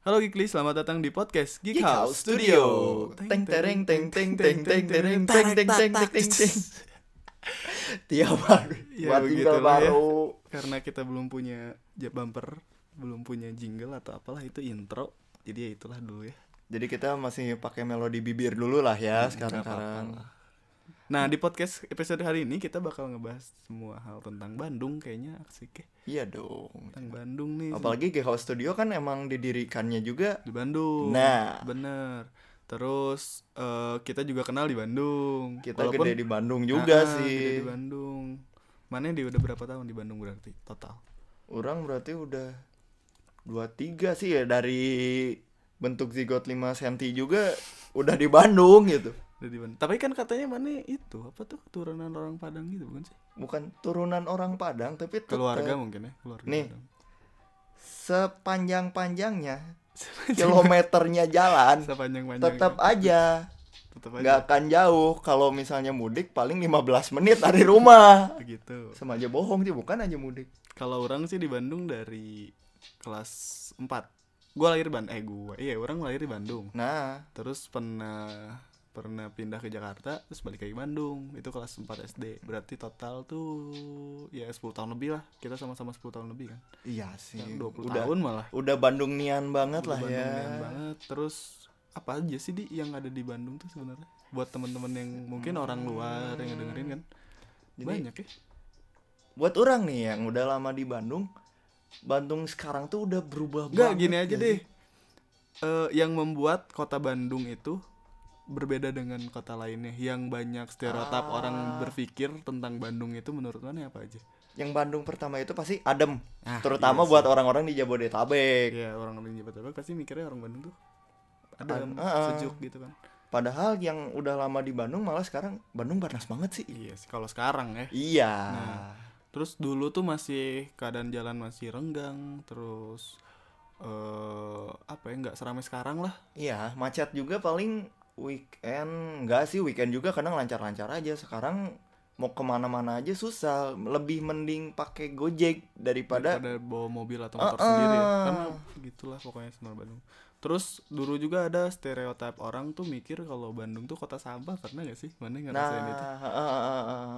Halo Geekly, selamat datang di podcast Geek, Geek House Studio. Teng tereng teng teng teng teng tereng teng teng teng teng teng teng. Tiap hari Ya, buat jingle ya. baru. Karena kita belum punya bumper, belum punya jingle atau apalah itu intro. Jadi ya itulah dulu ya. Jadi kita masih pakai melodi bibir dulu lah ya Hmm, Nah, di podcast episode hari ini kita bakal ngebahas semua hal tentang Bandung kayaknya asik ya. Iya dong. Tentang Bandung nih. Apalagi Geek House Studio kan emang didirikannya juga di Bandung. Nah. bener. Terus eh, kita juga kenal di Bandung. kita Walaupun- gede di Bandung juga Ah, sih. gede di Bandung. Mana di udah berapa tahun di Bandung berarti total? Orang berarti udah 23 sih ya dari bentuk zigot 5 cm juga udah di Bandung gitu. Di Bandung. Tapi kan katanya mana itu apa tuh turunan orang Padang gitu bukan sih? Bukan turunan orang Padang tapi tetep Keluarga mungkin ya, keluarga. Nih. Padang. sepanjang-panjangnya kilometernya jalan Sepanjang-panjang. tetap aja tetap aja nggak akan jauh kalau misalnya mudik paling 15 menit dari rumah begitu. sama aja bohong sih bukan aja mudik Kalau orang sih di Bandung dari kelas 4. Gua lahir Bandung. Eh gua. Iya, orang lahir di Bandung. nah Terus pernah pernah pindah ke Jakarta terus balik lagi Bandung. Itu kelas 4 SD berarti total tuh ya 10 tahun lebih lah. Kita sama-sama 10 tahun lebih kan? Iya sih. Ya, 20 udah tahun malah. udah Bandung nian banget Udah lah ya. Bandungian banget. Terus apa aja sih di yang ada di Bandung tuh sebenarnya? Buat teman-teman yang mungkin orang luar yang dengerin kan? Jadi- banyak ya? Buat orang nih yang udah lama di Bandung Bandung sekarang tuh udah berubah Enggak banget gini aja deh? Eh, yang membuat kota Bandung itu berbeda dengan kota lainnya yang banyak stereotip Ah. orang berpikir tentang Bandung itu menurut mana apa aja yang Bandung pertama itu pasti adem Ah, terutama iya buat orang-orang di Jabodetabek Iya orang di Jabodetabek pasti mikirnya orang Bandung tuh ada Ah, ah. sejuk gitu kan. padahal yang udah lama di Bandung malah sekarang Bandung panas banget sih Iya sih kalau sekarang ya. iya Nah. Terus dulu tuh masih keadaan jalan masih renggang, terus eh apa ya nggak seramai sekarang lah. Iya, macet juga paling weekend Enggak sih weekend juga kadang lancar-lancar aja Sekarang mau ke mana-mana aja susah Lebih mending pakai gojek daripada Daripada bawa mobil atau motor Ah, sendiri ya. Karena gitulah pokoknya sebenarnya Bandung. Terus dulu juga ada stereotip orang tuh mikir kalau Bandung tuh kota sampah, pernah gak sih? Mana Nah, ngerasain itu? ah, ah,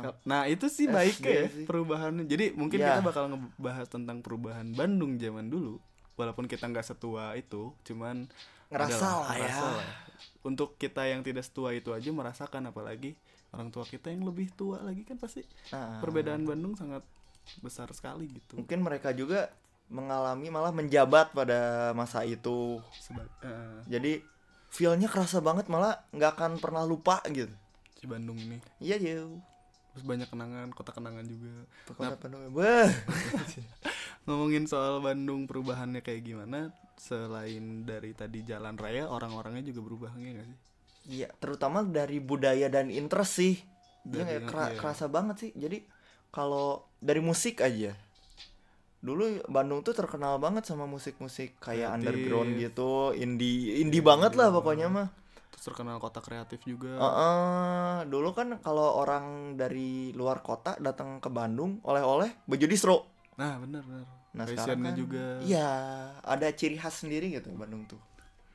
ah. Nah itu sih Eh, baik iya ya perubahannya. Jadi mungkin Ya. kita bakal ngebahas tentang perubahan Bandung zaman dulu. Walaupun kita nggak setua itu, cuman Ngerasa adalah- lah ya. ngerasa lah. Untuk kita yang tidak setua itu aja merasakan, apalagi orang tua kita yang lebih tua lagi kan pasti Nah, perbedaan Bandung sangat besar sekali gitu. Mungkin mereka juga mengalami malah menjabat pada masa itu Seba- eh, Jadi feelnya kerasa banget malah nggak akan pernah lupa gitu si Bandung ini. Iya yo Terus banyak kenangan, kota kenangan juga. Kota Bandung Wah. Ngomongin soal Bandung perubahannya kayak gimana, selain dari tadi jalan raya, orang-orangnya juga berubah ya nggak sih? Iya, terutama dari budaya dan interest sih. Dia kayak kera- iya. kerasa banget sih. Jadi kalau dari musik aja. Dulu Bandung tuh terkenal banget sama musik-musik kayak Kreatif. underground gitu, indie indie banget lah pokoknya mah. Terus terkenal kota kreatif juga. Heeh, dulu kan kalau orang dari luar kota datang ke Bandung oleh-oleh baju distro. Nah, benar benar. Nah, sekarang Fashionnya kan juga. Iya, ada ciri khas sendiri gitu Bandung tuh.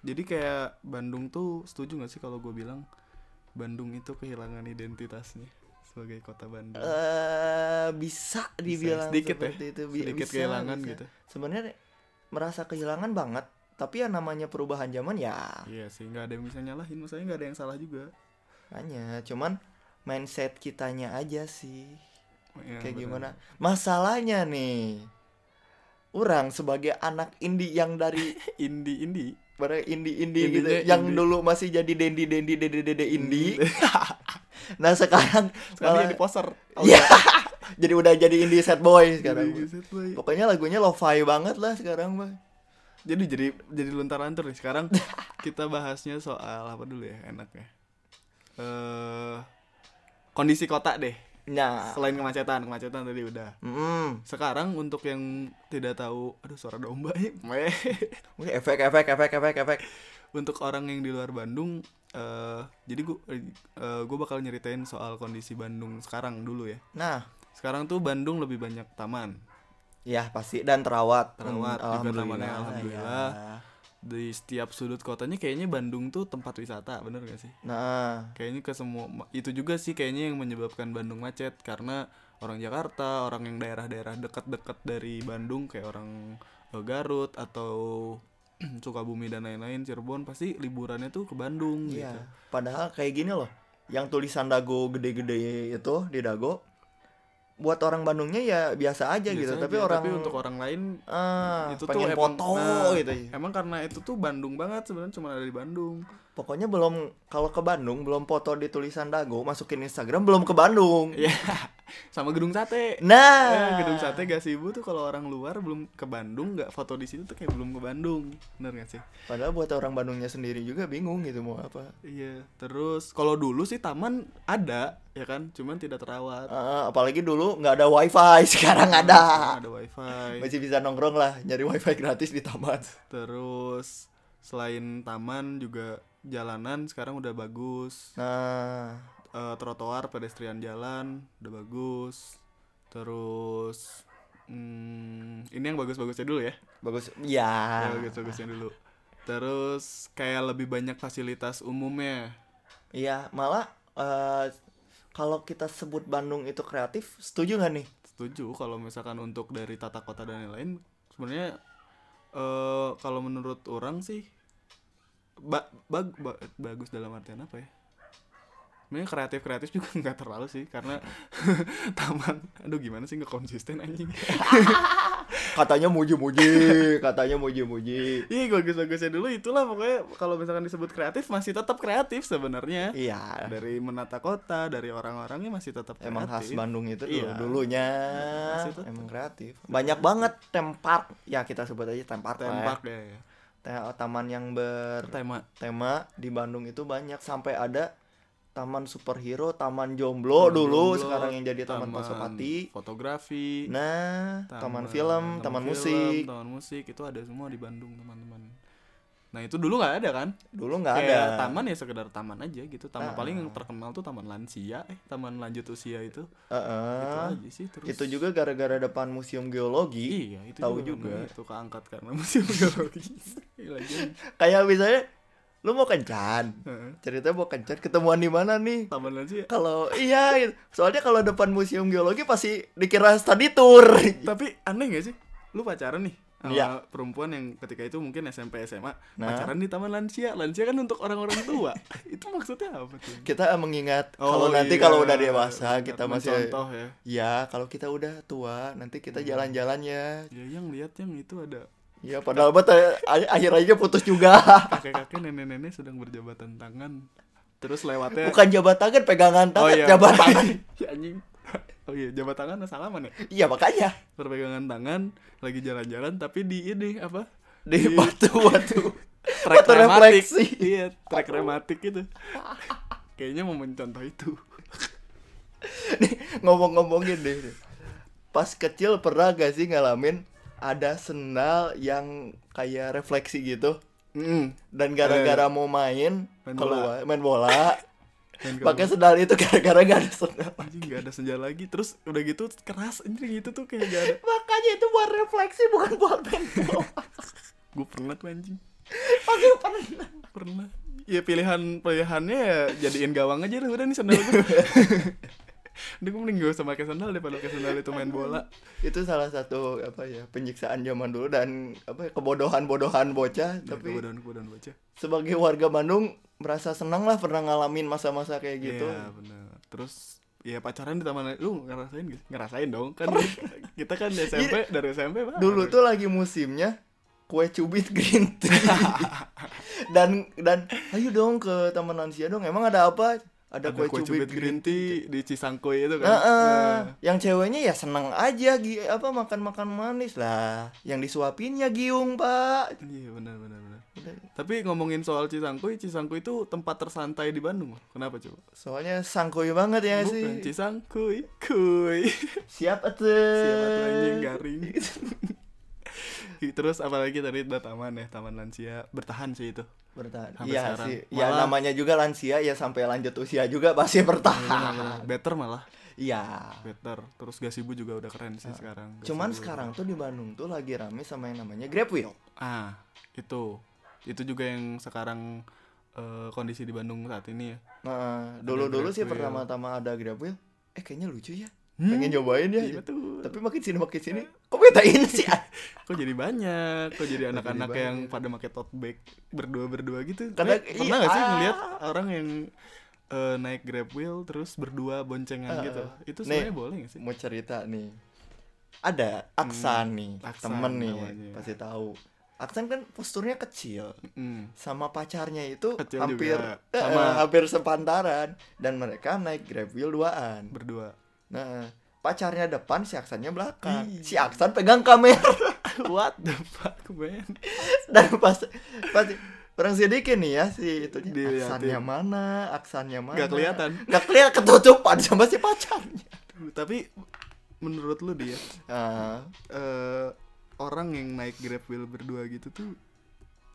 Jadi kayak Bandung tuh setuju gak sih kalau gue bilang Bandung itu kehilangan identitasnya sebagai kota Bandung. Eh bisa dibilang sedikit ya, seperti itu. Bi- sedikit bisa, kehilangan bisa. gitu. Sebenarnya merasa kehilangan banget, tapi ya namanya perubahan zaman ya Iya sih, nggak ada yang bisa nyalahin. Maksudnya nggak ada yang salah juga. hanya cuman mindset kitanya aja sih. Ya, Kayak benar. gimana? Masalahnya nih. Orang sebagai anak indie yang dari Indie indie. pada indie-indie gitu Indinya yang indie. dulu masih jadi dendi-dendi dede-dede indie. nah, sekarang Sekali malah di poster. Iya. jadi udah jadi indie set boy sekarang. Indie set boy. Pokoknya lagunya lo-fi banget lah sekarang mah. Jadi jadi jadi luntar lantur nih. Sekarang kita bahasnya soal apa dulu ya enaknya. Eh kondisi kota deh. Nah, Selain kemacetan, kemacetan tadi udah. mm, Sekarang untuk yang tidak tahu, aduh suara domba ya. Wih, efek efek efek efek efek. untuk orang yang di luar Bandung, eh jadi gua eh, gua bakal nyeritain soal kondisi Bandung sekarang dulu ya. Nah, Sekarang tuh Bandung lebih banyak taman. ya pasti dan terawat. Terawat Hmm, juga tamannya, alhamdulillah. ya. Di setiap sudut kotanya kayaknya Bandung tuh tempat wisata bener gak sih Nah, kayaknya ke semua itu juga sih kayaknya yang menyebabkan Bandung macet karena orang Jakarta orang yang daerah-daerah dekat-dekat dari Bandung kayak orang eh, Garut atau Sukabumi dan lain-lain Cirebon pasti liburannya tuh ke Bandung iya. gitu Padahal kayak gini loh. Yang tulisan dago gede-gede itu di dago buat orang Bandungnya ya biasa aja gitu, Biasa tapi aja, orang tapi untuk orang lain ah, itu tuh pengen emang- foto nah, gitu. emang karena itu tuh Bandung banget sebenarnya cuma ada di Bandung Pokoknya belum kalau ke Bandung belum foto di tulisan dago masukin Instagram belum ke Bandung. ya sama gedung sate Nah, Eh, gedung sate Gasibu tuh kalau orang luar belum ke Bandung nggak foto di situ tuh kayak belum ke Bandung bener gak sih Padahal buat orang Bandungnya sendiri juga bingung gitu mau apa. iya terus kalau dulu sih taman ada ya kan cuman tidak terawat Ah, apalagi dulu nggak ada wifi, sekarang ada. ada wifi Masih bisa nongkrong lah, nyari wifi gratis di taman. terus selain taman juga jalanan sekarang udah bagus Nah, Eh, trotoar pedestrian jalan udah bagus terus hmm, ini yang bagus-bagusnya dulu ya bagus. Ya. bagus-bagusnya dulu terus kayak lebih banyak fasilitas umumnya Iya, malah eh, kalau kita sebut Bandung itu kreatif, setuju nggak nih? setuju kalau misalkan untuk dari tata kota dan lain-lain sebenarnya eh kalau menurut orang sih ba- bag- ba- bagus dalam artian apa ya Sebenarnya kreatif kreatif juga nggak terlalu sih karena taman aduh gimana sih nggak konsisten anjing Katanya muji-muji, katanya muji-muji. iya bagus-bagusnya dulu itulah pokoknya kalau misalkan disebut kreatif masih tetap kreatif sebenarnya Iya. dari menata kota dari orang-orangnya masih tetap kreatif Emang khas Bandung itu dulu Iya. dulunya Masih tetap. emang kreatif. Banyak banget tempat ya kita sebut aja tempat ya. tempat ya, ya. Ta- Taman yang bertema tema di Bandung itu banyak sampai ada taman superhero, taman jomblo dulu, Jomblo, sekarang yang jadi taman, Pasopati. fotografi Nah, taman, film, taman, musik. taman musik itu ada semua di Bandung teman-teman nah itu dulu nggak ada kan Dulu nggak ada. taman ya sekedar taman aja gitu taman Ah. paling yang terkenal tuh taman lansia eh taman lanjut usia itu Heeh. itu aja sih terus Itu juga gara-gara depan museum geologi. iya itu tahu juga, juga. itu keangkat karena museum geologi. Kayak misalnya lu mau kencan. Ceritanya mau kencan ketemuan di mana nih? taman lansia Kalau iya, gitu. soalnya kalau depan museum geologi pasti dikira study tour. tapi aneh gak sih lu pacaran nih sama Iya. perempuan yang ketika itu mungkin SMP SMA Nah. pacaran di taman lansia lansia kan untuk orang-orang tua itu maksudnya apa tuh Kita mengingat Oh, kalau nanti iya. kalau udah dewasa kita masih contoh ya Ya, kalau kita udah tua, nanti kita jalan-jalan ya. ya yang lihat yang itu ada Ya, padahal buat akhir aja putus juga. kakek-kakek nenek-nenek sedang berjabatan tangan terus lewatnya Bukan jabat tangan, pegangan tangan, oh iya jabat tangan. ya anjing oh iya jabat tangan salaman ya Iya, makanya berpegangan tangan lagi jalan-jalan tapi di ini apa di Di- batu-batu. trek Batu rematik refleksi. iya trek rematik gitu kayaknya mau mencontoh itu Nih, ngomong-ngomongin deh. Pas kecil pernah gak sih ngalamin ada sendal yang kayak refleksi gitu? Mm. Dan gara-gara mau main, Main keluar main bola, pakai sendal itu gara-gara gak ada sendal. anjing nggak ada senja lagi terus udah gitu keras anjing gitu tuh kayak gak ada Makanya itu buat refleksi bukan buat bola. gue pernah tuh anjing Pasti pernah. pernah ya pilihan pilihannya ya jadiin gawang aja lah udah nih sandal gue Udah gue mending gak usah pakai sandal daripada pakai sandal itu main bola Itu salah satu apa ya penyiksaan zaman dulu dan apa ya, kebodohan-bodohan bocah. Tapi Tapi kebodohan kebodohan baca sebagai warga Bandung merasa senang lah pernah ngalamin masa-masa kayak gitu. Iya benar Terus ya pacaran di taman lu ngerasain gak? Ngerasain dong kan kita kan di SMP dari SMP Pak. Dulu tuh lagi musimnya kue cubit green tea. dan dan ayo dong ke Taman Lansia dong. Emang ada apa? Ada, ada kue, cubit, green tea di Cisangkui itu kan. Heeh. Nah, Yang ceweknya ya seneng aja gi apa makan-makan manis lah. Yang disuapinnya giung, Pak. Iya benar benar benar. Udah. Tapi ngomongin soal Cisangkui, Cisangkui itu tempat tersantai di Bandung. Kenapa coba? Soalnya sangkuy banget ya Bukan sih. Cisangkui, kuy. Siap atuh. Siapa tuh anjing garing. Terus apalagi tadi udah taman ya, taman lansia bertahan sih itu. Bertahan. Sampai Iya sekarang. sih. Ya namanya juga lansia ya sampai lanjut usia juga pasti bertahan. Better malah, Iya. better. Terus Gasibu juga udah keren sih sekarang. Cuman Gazebo. sekarang tuh di Bandung tuh lagi rame sama yang namanya Grab Wheel. ah, itu. itu juga yang sekarang eh, kondisi di Bandung saat ini ya Nah, dulu-dulu sih Grab Wheel. pertama-tama ada Grab Wheel, eh kayaknya lucu ya. Hmm, Pengen nyobain ya. iya betul. Tapi makin sini makin sini, kok bedain sih? kok jadi banyak kok jadi anak-anak yang pada pakai tote bag berdua berdua gitu Karena- Kalian pernah nggak sih iya. ngeliat orang yang eh, naik grab wheel terus berdua boncengan Eh, gitu itu nih. sebenarnya boleh nggak sih Mau cerita nih. Ada Aksan nih, Hmm, Aksan temen nih, namanya. pasti tahu. Aksan kan posturnya kecil, Mm. sama pacarnya itu Kecil hampir juga. eh, Sama. hampir sepantaran dan mereka naik Grab Wheel duaan. berdua Nah, pacarnya depan, si Aksannya belakang. Ih. Si Aksan pegang kamera what the fuck man dan pas pas orang sedikit nih ya si itu aksannya mana, aksannya mana. Nggak kelihatan. Nggak kelihatan ketutupan sama si pacarnya. tapi menurut lu dia Ah, eh orang yang naik grab wheel berdua gitu tuh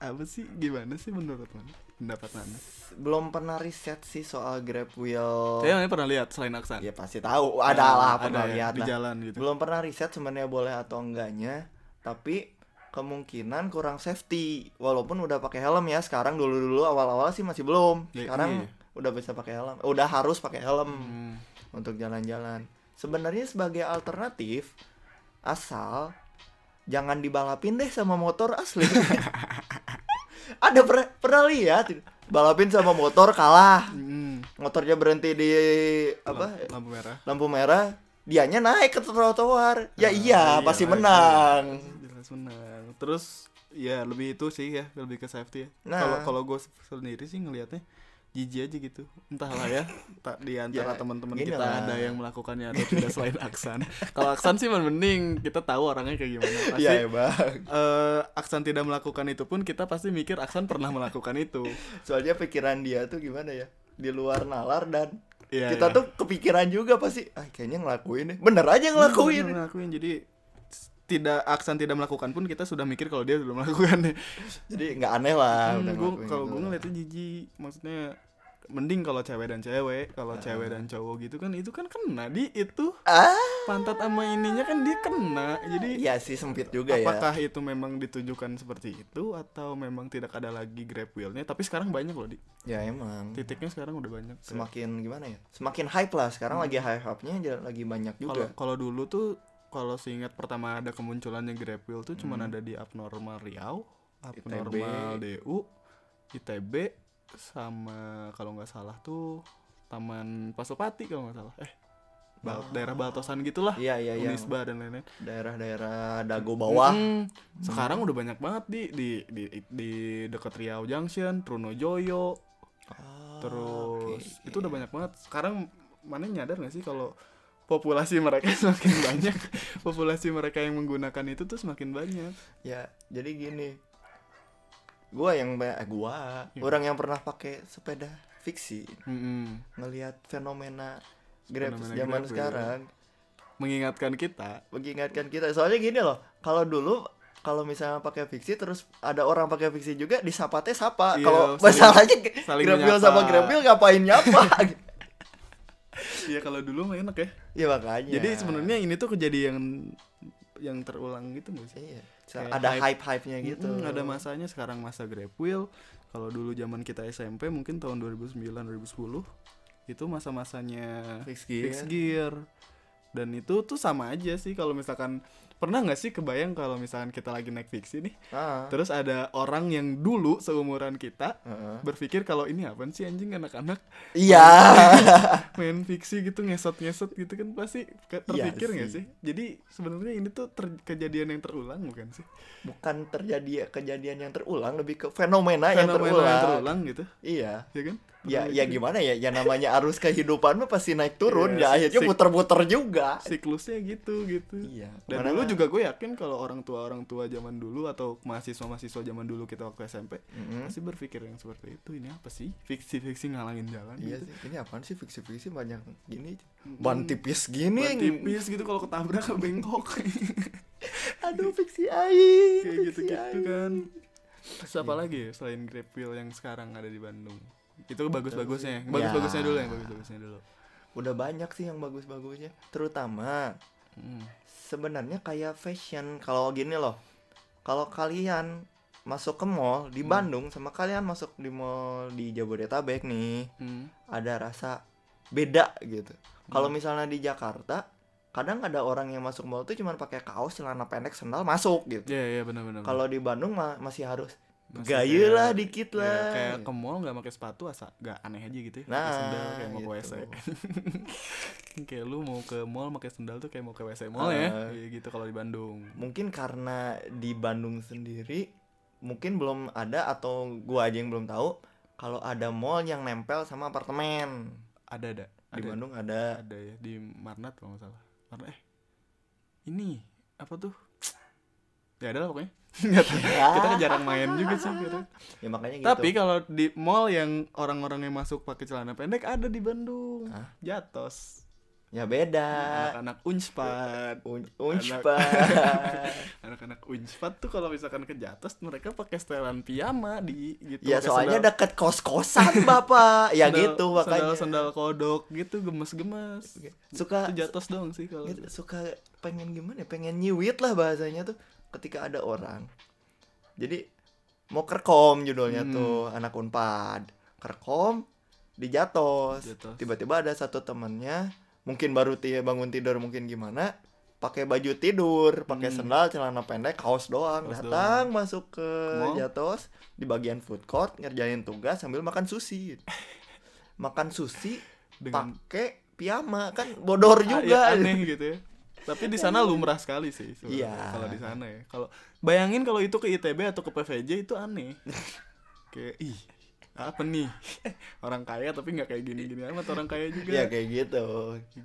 apa sih gimana sih menurut mana pendapat mana belum pernah riset sih soal Grab Wheel. saya pernah lihat selain Aksan? Ya pasti tahu, ada lah pernah ya, lihat di lah. jalan gitu. Belum pernah riset sebenarnya boleh atau enggaknya, tapi kemungkinan kurang safety. Walaupun udah pakai helm ya sekarang dulu dulu awal awal sih masih belum. Ya, sekarang iya. udah bisa pakai helm. Udah harus pakai helm Hmm. untuk jalan-jalan. Sebenarnya sebagai alternatif asal jangan dibalapin deh sama motor asli ada pernah pernah lihat balapin sama motor kalah. Hmm. motornya berhenti di apa? Lamp- lampu merah. Lampu merah. Dianya naik ke trotoar. Ya Ah, iya pasti lah, menang. jelas menang. Terus ya lebih itu sih ya lebih ke safety ya. Nah. kalau kalau gue sendiri sih ngelihatnya jijik aja gitu. Entahlah ya tak di antara Ya, teman-teman kita lah. ada yang melakukannya atau tidak selain Aksan. Kalau Aksan sih mending kita tahu orangnya kayak gimana. Pasti iya ya bang. eh, Aksan tidak melakukan itu pun kita pasti mikir Aksan pernah melakukan itu. Soalnya pikiran dia tuh gimana ya? Di luar nalar dan Iya, kita iya. tuh kepikiran juga pasti ah kayaknya ngelakuin deh. Bener aja ngelakuin. Bener, ngelakuin. Jadi tidak Aksan tidak melakukan pun kita sudah mikir kalau dia sudah melakukannya jadi nggak aneh lah Hmm, kalau gitu. gue ngeliatnya jijik maksudnya mending kalau cewek dan cewek kalau Ah. cewek dan cowok gitu kan itu kan kena di itu. Ah. Pantat sama ininya kan dia kena jadi iya sih sempit juga ya. apakah itu memang ditujukan seperti itu atau memang tidak ada lagi grab wheelnya? Tapi sekarang banyak loh di. Ya emang. Titiknya sekarang udah banyak. Semakin gimana ya? Semakin hype lah sekarang lagi hype hype nya lagi banyak juga. kalau dulu tuh kalau seingat pertama ada kemunculannya grab wheel tuh Hmm. cuman ada di abnormal Riau abnormal DU ITB sama kalau nggak salah tuh Taman Pasopati kalau nggak salah. Eh Bal- daerah Baltosan gitulah. Iya iya iya. Unisba dan lain-lain. Daerah-daerah dago bawah. Mm, sekarang udah banyak banget di di di, di dekat Riau Junction Trunojoyo. Ah, terus oke, itu udah banyak banget. Sekarang mana nyadar nggak sih kalau populasi mereka semakin banyak populasi mereka yang menggunakan itu tuh semakin banyak. Ya jadi gini. Gua yang ba- eh, gua Iya. orang yang pernah pakai sepeda fiksi Mm-mm. ngelihat fenomena grab Fenomena zaman Grab, sekarang. Mengingatkan kita. Mengingatkan kita. Soalnya gini loh kalau dulu kalau misalnya pakai fiksi terus ada orang pakai fiksi juga disapa teh sapa. Iya, kalau masalahnya saling grab wheel menyapa. sama grab wheel ngapain nyapa Iya kalau dulu mah enak ya. Ya makanya. Jadi sebenarnya ini tuh kejadian yang terulang gitu nggak sih? Iya. Kayak ada hype. hype hype nya gitu. Mm, ada masanya sekarang masa grab wheel. Kalau dulu zaman kita SMP mungkin tahun 2009 2010 itu masa-masanya Fixed gear. fixed gear. Dan itu tuh sama aja sih kalau misalkan pernah nggak sih kebayang kalau misalkan kita lagi naik fiksi nih? Ah, terus ada orang yang dulu seumuran kita heeh. berpikir kalau ini apa sih anjing anak-anak? Iya. Main fiksi gitu ngesot-ngesot gitu kan pasti Iya terpikir nggak sih. sih? Jadi sebenarnya ini tuh kejadian yang terulang bukan sih? Bukan terjadi kejadian yang terulang lebih ke fenomena, yang Fenomena terulang yang terulang. gitu? Iya. Ya kan ya ya gimana ya? Ya namanya arus kehidupan mah pasti naik turun Iya, ya akhirnya muter-muter juga. siklusnya gitu gitu. Iya dan Mana- dulu juga gue yakin kalau orang tua orang tua zaman dulu atau mahasiswa mahasiswa zaman dulu kita waktu SMP pasti berpikir yang seperti itu ini apa sih? Fiksi fiksi ngalangin jalan iya gitu. sih ini apaan sih? Fiksi-fiksi banyak gini ban tipis gini. Ban tipis gitu kalau ketabrak bengkok. Aduh fiksi air kayak gitu fiksi gitu kan. Terus apa lagi ya selain grab wheel yang sekarang ada di Bandung itu bagus bagusnya bagus bagusnya Ya. dulu yang bagus bagusnya dulu udah banyak sih yang bagus-bagusnya terutama Hmm. sebenarnya kayak fashion kalau gini loh kalau kalian masuk ke mall di Hmm. Bandung sama kalian masuk di mall di Jabodetabek nih Hmm. ada rasa beda gitu. Kalau Hmm. misalnya di Jakarta, kadang ada orang yang masuk mall tuh cuma pakai kaos, celana pendek, sandal masuk gitu. Iya iya benar benar. Kalau di Bandung mah masih harus gaya kayak- lah dikit ya, lah. kayak ke mall nggak pakai sepatu asa nggak aneh aja gitu ya. Nah, pakai sendal kayak mau ke gitu. WC. kayak lu mau ke mall pakai sendal tuh kayak mau ke WC mall ya. Ah. Gitu kalau di Bandung. Mungkin karena di Bandung sendiri mungkin belum ada atau gua aja yang belum tahu kalau ada mall yang nempel sama apartemen. Ada ada. Di ada. Bandung ada. ada ya di Marnat kalau nggak salah. Marnat eh ini apa tuh? Ya ada lah pokoknya. Nggak tahu. Kita kan jarang main juga sih gitu. Ya makanya gitu. Tapi kalau di mall yang orang-orang yang masuk pakai celana pendek ada di Bandung. Hah? Jatos. ya beda. Anak-anak Unspad. Un Anak- Unspad. Anak-anak Unspad tuh kalau misalkan ke Jatos mereka pakai setelan piyama di gitu. ya soalnya sendal- deket kos-kosan Bapak. Ya sendal- gitu makanya. Sandal-sandal kodok gitu gemes-gemes. Suka Itu Jatos dong sih kalau. gitu, suka pengen gimana ya? Pengen nyiwit lah bahasanya tuh ketika ada orang. Jadi mau kerkom judulnya Hmm. tuh anak Unpad. Kerkom di Jatos. Jatos. Tiba-tiba ada satu temennya mungkin baru ti- bangun tidur mungkin gimana pakai baju tidur, pakai Hmm. sendal, celana pendek, kaos doang, Kaos datang masuk ke Mall. Jatos di bagian food court ngerjain tugas sambil makan sushi. makan sushi Dengan pakai piyama kan bodor Ah, juga. ya, aneh gitu ya. Tapi di sana lumrah sekali sih Iya. kalau di sana ya. Kalau bayangin kalau itu ke ITB atau ke PVJ itu aneh. kayak ih apa nih orang kaya tapi nggak kayak gini-gini amat orang kaya juga. Ya kayak gitu.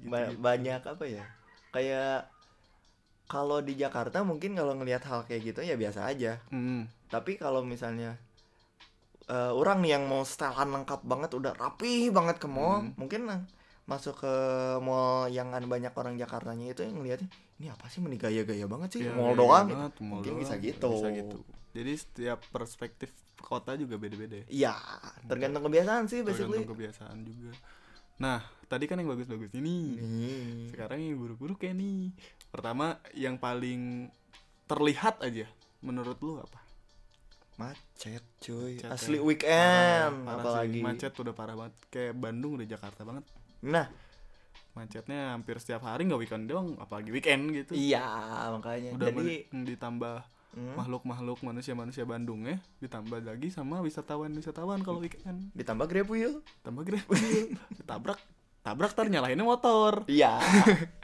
Ba- banyak apa ya? Kayak kalau di Jakarta mungkin kalau ngelihat hal kayak gitu ya biasa aja. Hmm. Tapi kalau misalnya eh, orang nih yang mau setelan lengkap banget udah rapi banget ke mall, Hmm. mungkin masuk ke mall yang ada banyak orang Jakartanya itu yang ngeliatnya ini apa sih meni gaya-gaya banget sih Ya, mall gaya doang banget, mall Mungkin doang. bisa gitu. Bisa gitu. Jadi setiap perspektif kota juga beda-beda ya. Iya, tergantung kebiasaan sih basically. Tergantung kebiasaan juga. Nah, tadi kan yang bagus-bagus ini. Nih. Sekarang yang buruk-buruk kayak nih. Pertama yang paling terlihat aja menurut lu apa? Macet cuy. Macet Asli ya. weekend Parah- parah apalagi. sih. macet udah parah banget. Kayak Bandung udah Jakarta banget. Nah, Macetnya hampir setiap hari nggak weekend doang, apalagi weekend gitu. iya makanya. Udah Jadi men- ditambah hmm, makhluk-makhluk manusia-manusia Bandung ya, ditambah lagi sama wisatawan-wisatawan kalau weekend. ditambah Grab wheel. Tambah grab tabrak tabrak tar nyalahinnya motor Iya.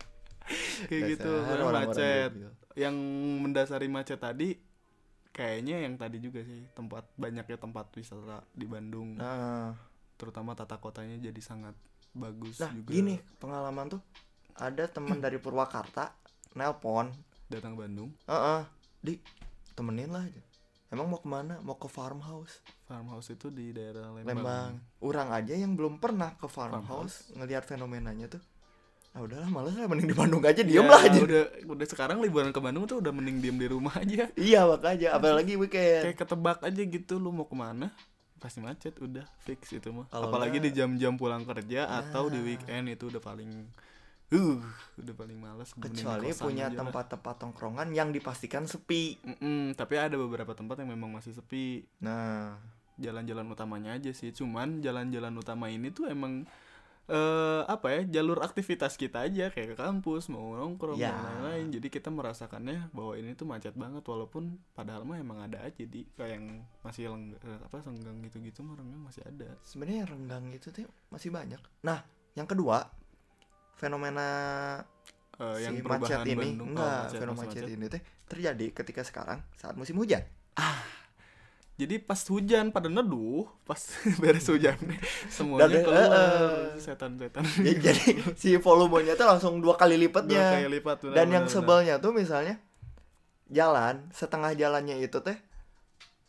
kayak gitu orang-orang macet wheel. yang mendasari macet tadi kayaknya yang tadi juga sih tempat banyaknya tempat wisata di Bandung Nah, terutama tata kotanya jadi sangat bagus nah juga gini pengalaman tuh ada teman dari Purwakarta nelpon, datang Bandung Heeh, di temenin lah. Emang mau ke mana? Mau ke farmhouse. farmhouse itu di daerah Lembang, Lembang. Orang aja yang belum pernah ke farmhouse, Farmhouse. ngelihat fenomenanya tuh. Ah udahlah males lah mending di Bandung aja Ya, diem lah aja. udah udah sekarang liburan ke Bandung tuh udah mending diem di rumah aja Iya makanya apalagi weekend. kayak ketebak aja gitu lu mau ke mana pasti macet udah fix itu mah Kalau apalagi enggak- di jam-jam pulang kerja atau di Nah. weekend itu udah paling uh udah paling males Kecuali punya tempat-tempat tongkrongan yang dipastikan sepi. Mm-mm, tapi ada beberapa tempat yang memang masih sepi Nah, jalan-jalan utamanya aja sih cuman jalan-jalan utama ini tuh emang eh apa ya jalur aktivitas kita aja kayak ke kampus mau nongkrong Ya. dan lain-lain jadi kita merasakannya bahwa ini tuh macet banget walaupun padahal mah emang ada aja di kayak yang masih leng- eh, apa senggang gitu-gitu mah renggang masih ada sebenarnya renggang itu tuh masih banyak. Nah, yang kedua, fenomena yang si macet ini Bandung oh, enggak macet, fenomena macet macet. ini teh terjadi ketika sekarang saat musim hujan. Jadi pas hujan pada neduh pas beres hujan semuanya Dan, keluar eh, eh. setan-setan Ya, jadi si volumenya tuh langsung dua kali Dua lipatnya. kali lipat benar, Dan yang benar, benar. sebelnya tuh misalnya jalan setengah jalannya itu teh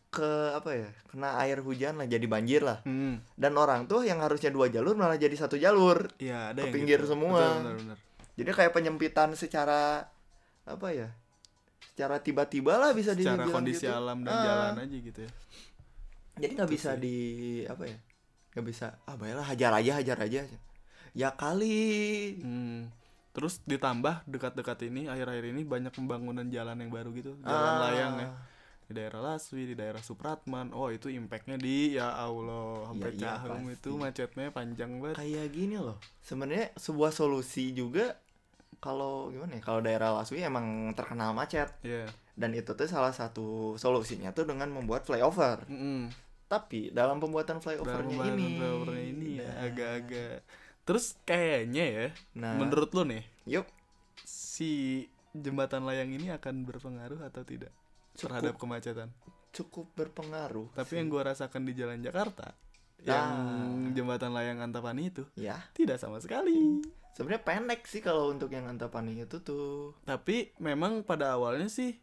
ke apa ya kena air hujan lah jadi banjir lah Hmm. dan orang tuh yang harusnya dua jalur malah jadi satu jalur Iya, ada Ke yang pinggir gitu. semua. Betul, benar, benar. jadi kayak penyempitan secara apa ya secara tiba-tiba lah bisa Secara dibilang kondisi gitu. alam dan Ah. jalan aja gitu ya. jadi nggak Itu bisa sih. di apa ya nggak bisa ah baiklah hajar aja hajar aja ya kali Hmm. Terus ditambah dekat-dekat ini akhir-akhir ini banyak pembangunan jalan yang baru gitu, jalan Ah, layang ya. di daerah Laswi di daerah Supratman oh itu impactnya di ya Allah sampai Cahem pasti. itu macetnya panjang banget kayak gini loh sebenarnya sebuah solusi juga kalau gimana ya kalau daerah Laswi emang terkenal macet. Ya dan itu tuh salah satu solusinya tuh dengan membuat flyover. Mm-mm. tapi dalam pembuatan Dalam flyovernya pembahasan ini. flyovernya ini ya Nah, agak-agak. Terus kayaknya ya nah. menurut lo nih yuk si jembatan layang ini akan berpengaruh atau tidak terhadap kemacetan? Cukup berpengaruh tapi yang gua rasakan di jalan Jakarta Nah. yang jembatan layang Antapani itu ya. tidak sama sekali sebenarnya pendek sih kalau untuk yang Antapani itu tuh. Tapi memang pada awalnya sih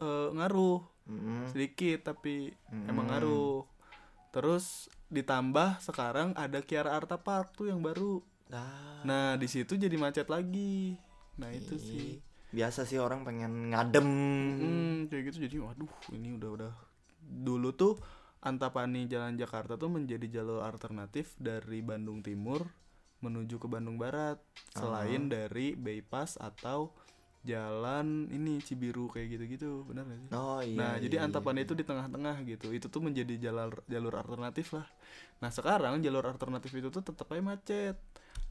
eh, ngaruh. Mm, sedikit tapi mm. emang ngaruh. Terus ditambah sekarang ada Kiara Arta Park tuh yang baru. Nah, nah di situ jadi macet lagi. Nah itu ih, sih. biasa sih orang pengen ngadem. Hmm, kayak gitu. Jadi waduh ini udah udah. Dulu tuh Antapani Jalan Jakarta tuh menjadi jalur alternatif dari Bandung Timur menuju ke Bandung Barat selain dari bypass atau jalan ini Cibiru kayak gitu-gitu benar gak sih? oh iya nah, jadi iya, Antapani iya. itu di tengah-tengah gitu. Itu tuh menjadi jalur jalur alternatif lah. Nah, sekarang jalur alternatif itu tuh tetap aja macet.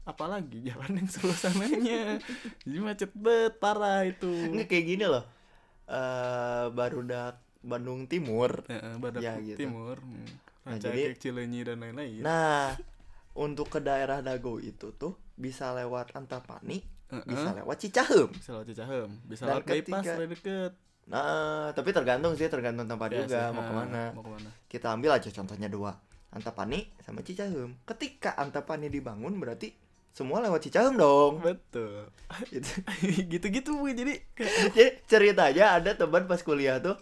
Apalagi jalan yang suasananya. jadi macet bet parah itu. Nggak kayak gini loh eh barudak Bandung Timur Heeh, Badak Ya, gitu. Timur, hmm. Nah, jadi- Ekek, Cileunyi dan lain-lain. Nah, untuk ke daerah Dago itu tuh bisa lewat Antapani, Heeh. bisa lewat Cicahem. bisa lewat Cicahem, bisa Dan lewat bypass ketika- lebih deket. Nah, tapi tergantung sih, tergantung tempat Ya juga sih, mau ke mana. Mau ke mana? Kita ambil aja contohnya dua, Antapani sama Cicahem. Ketika Antapani dibangun berarti semua lewat Cicahem dong. Betul. Gitu. Gitu-gitu Bu. jadi Jadi ceritanya ada teman pas kuliah tuh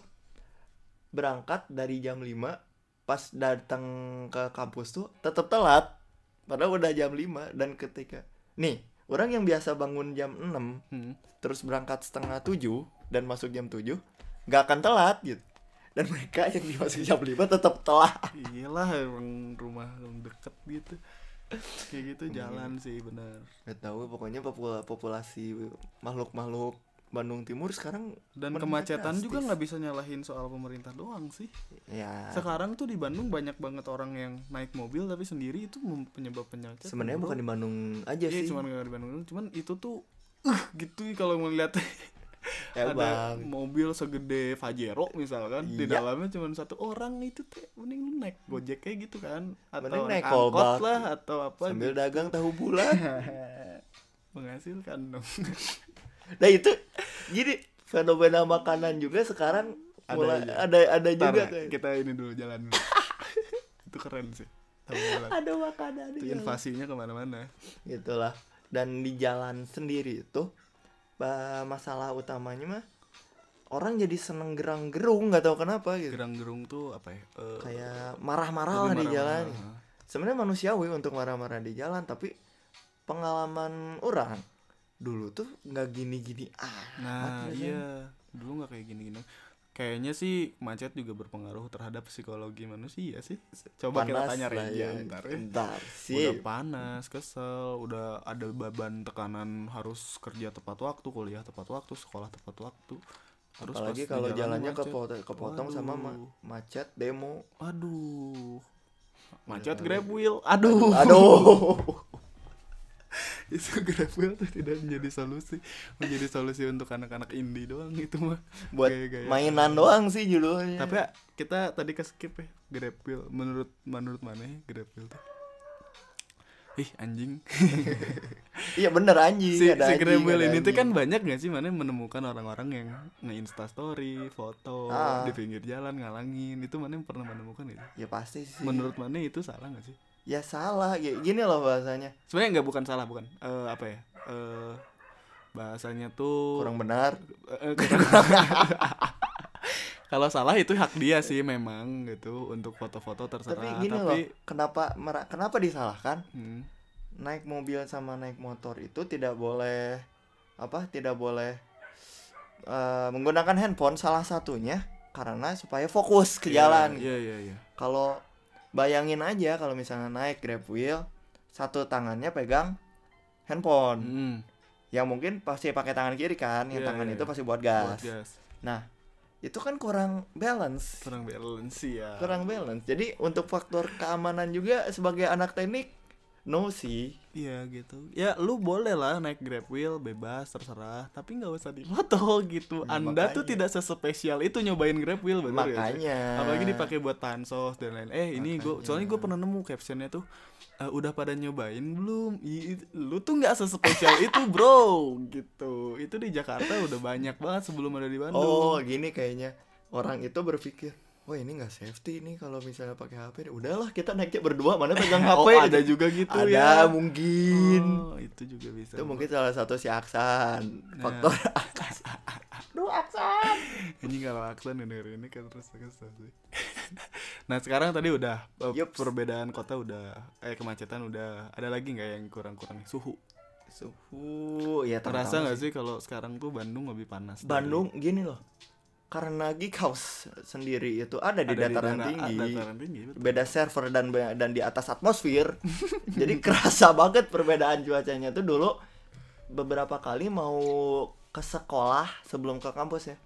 berangkat dari jam 5 pas datang ke kampus tuh tetap telat padahal udah jam 5 dan ketika nih orang yang biasa bangun jam 6 hmm. terus berangkat setengah 7 dan masuk jam 7 nggak akan telat gitu. Dan mereka yang dimasuk jam 5 tetap telat. Iyalah emang rumah yang deket gitu. Kayak gitu jalan sih bener nggak tahu pokoknya popula- populasi makhluk-makhluk Bandung Timur sekarang Dan kemacetan juga drastis. nggak bisa nyalahin soal pemerintah doang sih ya Sekarang tuh di Bandung banyak banget orang yang naik mobil tapi sendiri itu penyebab penyakit sebenarnya bukan di Bandung aja Iya sih cuman di Bandung. Cuman itu tuh uh, gitu kalau melihat ya ada bang mobil segede Pajero misalkan di Iya. dalamnya cuma satu orang itu teh mending lu naik gojek kayak gitu kan atau Mending naik angkot kolbak. lah atau apa sambil gitu. dagang tahu bulat menghasilkan dong nah itu jadi fenomena makanan juga sekarang Ada mulai aja. ada ada Ntar juga ya, kayak kita ini dulu jalan itu keren sih ada makanan itu invasinya ke mana-mana. Gitulah dan di jalan sendiri itu masalah utamanya mah orang jadi seneng gerang-gerung nggak tahu kenapa gitu. Gerang-gerung tuh apa ya? Eh, kayak marah-marah lah di jalan. sebenarnya manusiawi untuk marah-marah di jalan tapi pengalaman orang dulu tuh nggak gini-gini ah nah iya. Dulu nggak kayak gini-gini. Kayaknya sih macet juga berpengaruh terhadap psikologi manusia sih. Coba kita tanya Reja ya. ntar ya. Ntar udah sih panas kesel udah ada beban tekanan harus kerja tepat waktu kuliah tepat waktu sekolah tepat waktu. Terus apalagi kalau jalan jalannya kepotong, kepotong sama ma- macet demo. Aduh macet Udah. grab wheel. Aduh. Aduh itu grab wheel tuh tidak menjadi solusi. Menjadi solusi untuk anak-anak indie doang itu mah. Buat Gaya-gaya. mainan doang sih judulnya. Tapi ya, kita tadi ke skip ya grab wheel. Menurut menurut mana ya grab wheel tuh? Ih anjing. Iya bener anjing. Si, ada si anjing, grab wheel ada ini tuh kan banyak gak sih mana menemukan orang-orang yang nge-insta story foto Ah. di pinggir jalan ngalangin. Itu mana yang pernah menemukan itu ya pasti sih. Menurut mana itu salah gak sih ya salah gini loh bahasanya. Sebenarnya nggak bukan salah bukan. Eh, apa ya? Eh, bahasanya tuh kurang benar. Eh, kalau salah itu hak dia sih memang gitu. Untuk foto-foto terserah. Tapi gini loh kenapa kenapa disalahkan? Hmm, naik mobil sama naik motor itu tidak boleh apa tidak boleh eh, menggunakan handphone salah satunya karena supaya fokus ke iya, jalan. iya iya iya. Kalau bayangin aja kalau misalnya naik grab wheel satu tangannya pegang handphone. Hmm, yang mungkin pasti pakai tangan kiri kan yang Iya, tangan iya, itu iya. pasti buat buat gas. Gas nah itu kan kurang balance. Kurang balance ya kurang balance. Jadi untuk faktor keamanan juga sebagai anak teknik no sih Iya gitu. Ya lu boleh lah naik Grab Wheel bebas terserah, tapi nggak usah difoto gitu. Ya, Anda tuh makanya. tidak sespesial itu nyobain Grab Wheel bener makanya Apalagi dipakai buat pansos dan lain. Eh ini gue soalnya gue pernah nemu captionnya tuh "Eh, udah pada nyobain belum? I- lu tuh nggak sespesial itu bro gitu. Itu di Jakarta udah banyak banget sebelum ada di Bandung. oh gini kayaknya orang itu berpikir wah ini nggak safety nih kalau misalnya pakai HP udahlah kita naiknya berdua mana pegang HP Oh, ada juga gitu ada ya. mungkin Oh, itu juga bisa. itu mungkin salah satu si Aksan Nah. faktor Aduh Aksan Ini kalau Aksan denger ini kan terus kesel sih. nah sekarang tadi udah eh, Yups. perbedaan kota udah eh kemacetan udah ada lagi nggak yang kurang-kurang suhu? suhu ya Terasa nggak sih kalau sekarang tuh Bandung lebih panas? dari- Bandung gini loh karena Geek House sendiri itu ada di ada dataran dana- tinggi dataran tinggi betul. beda server dan dan di atas atmosfer jadi kerasa banget perbedaan cuacanya tuh dulu beberapa kali mau ke sekolah sebelum ke kampus ya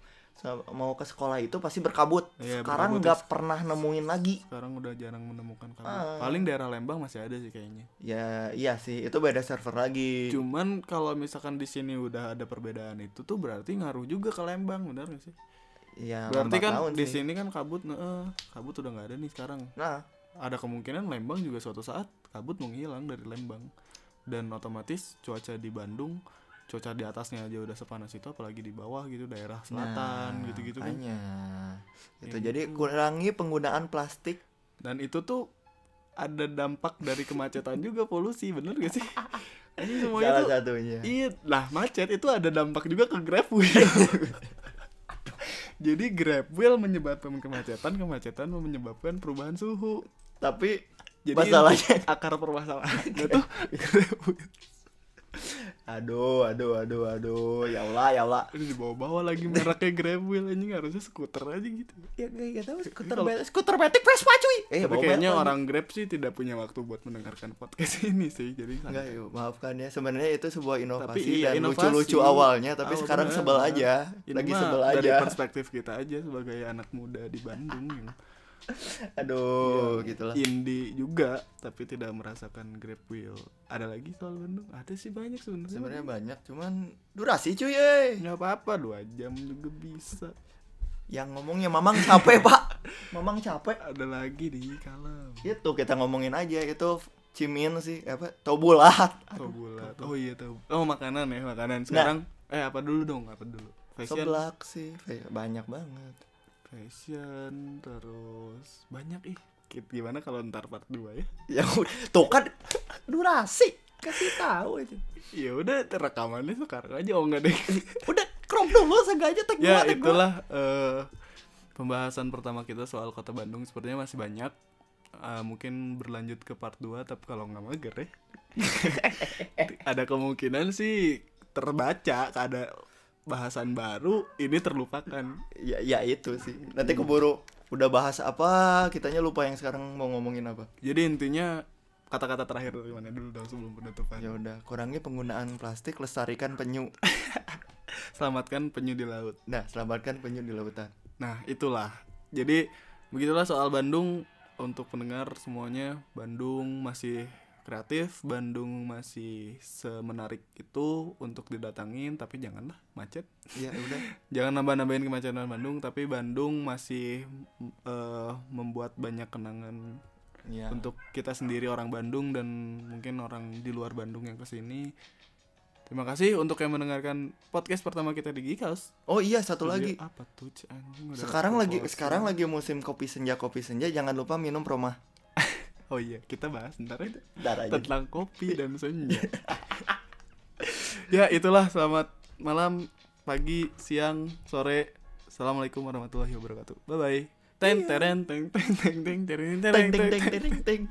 mau ke sekolah itu pasti berkabut Iya, sekarang nggak ya. pernah nemuin lagi Sekarang udah jarang menemukan kabut. Ah. Paling daerah Lembang masih ada sih kayaknya. ya iya sih itu beda server lagi Cuman kalau misalkan di sini udah ada perbedaan itu tuh berarti ngaruh juga ke Lembang, benar nggak sih? Ya berarti kan di sih. sini kan kabut, nah, kabut udah nggak ada nih sekarang. nah ada kemungkinan Lembang juga suatu saat kabut menghilang dari Lembang dan otomatis cuaca di Bandung cuaca di atasnya aja udah sepanas itu apalagi di bawah gitu daerah selatan nah, gitu-gitu kan makanya. itu Ya jadi gitu. kurangi penggunaan plastik dan itu tuh ada dampak dari kemacetan juga polusi bener gak sih ini semuanya salah tuh satunya iya lah macet itu ada dampak juga ke Grab Wheel jadi Grab Wheel menyebabkan kemacetan kemacetan menyebabkan perubahan suhu. Tapi jadi Masalahnya- akar permasalahannya tuh Grab Wheel aduh aduh aduh aduh ya Allah ya Allah Ini dibawa-bawa lagi mereknya Grab Wheel anjing harusnya skuter aja gitu. ya gak tahu skuter Kalau- be- skuter betik Vespa cuy eh Tapi kayaknya orang Grab sih tidak punya waktu buat mendengarkan podcast ini sih. Jadi Enggak yuk, maafkan ya. Sebenarnya itu sebuah inovasi iya, dan lucu-lucu awalnya, tapi Awal sekarang bener. sebel aja. Ini Lagi sebel dari aja. perspektif kita aja sebagai anak muda di Bandung yang Aduh, yang gitulah. Indie juga tapi tidak merasakan Grab Wheel. Ada lagi soal Bandung? Ada sih banyak sebenarnya. Sebenarnya banyak, cuman durasi cuy, eh. nggak apa-apa dua jam juga bisa. Yang ngomongnya Mamang capek, Pak. Mamang capek. Ada lagi di kalem. Itu kita ngomongin aja itu Cimin sih apa? Tau bulat. Oh. Oh iya tahu. Oh makanan ya makanan. Sekarang eh apa dulu dong? Apa dulu? Fashion. Seblak sih. Banyak banget. Fashion terus banyak ih. Gimana kalau ntar part 2 ya? Ya udah, tuh kan durasi. Kasih tahu aja. Ya udah rekamannya sekarang aja oh enggak deh. Udah crop dulu sengaja tag ya gua, tag gua. itulah eh, pembahasan pertama kita soal kota Bandung sepertinya masih banyak. Eh, mungkin berlanjut ke part 2 tapi kalau nggak mager ya. ada kemungkinan sih terbaca ada bahasan baru ini terlupakan. ya ya itu sih nanti keburu udah bahas apa kitanya lupa yang sekarang mau ngomongin apa Jadi intinya kata-kata terakhir dari mana dulu dong sebelum penutupan. ya udah kurangi penggunaan plastik lestarikan penyu Selamatkan penyu di laut. nah selamatkan penyu di lautan Nah, itulah. Jadi begitulah soal Bandung untuk pendengar semuanya. Bandung masih kreatif, Bandung masih semenarik itu untuk didatangin, tapi janganlah macet. ya udah Jangan nambah-nambahin kemacetan Bandung, tapi Bandung masih eh, membuat banyak kenangan ya untuk kita sendiri orang Bandung dan mungkin orang di luar Bandung yang ke sini. Terima kasih untuk yang mendengarkan podcast pertama kita di House. oh iya satu Dia lagi apa tuh? Anjing, sekarang lagi sekarang lagi musim kopi senja kopi senja jangan lupa minum proma Oh iya, kita bahas ntar Ntar aja tentang kopi dan senja. ya, itulah selamat malam, pagi, siang, sore. Assalamualaikum warahmatullahi wabarakatuh. Bye bye. Ten teren teng teng teng teng teng teng ting teng. ting ting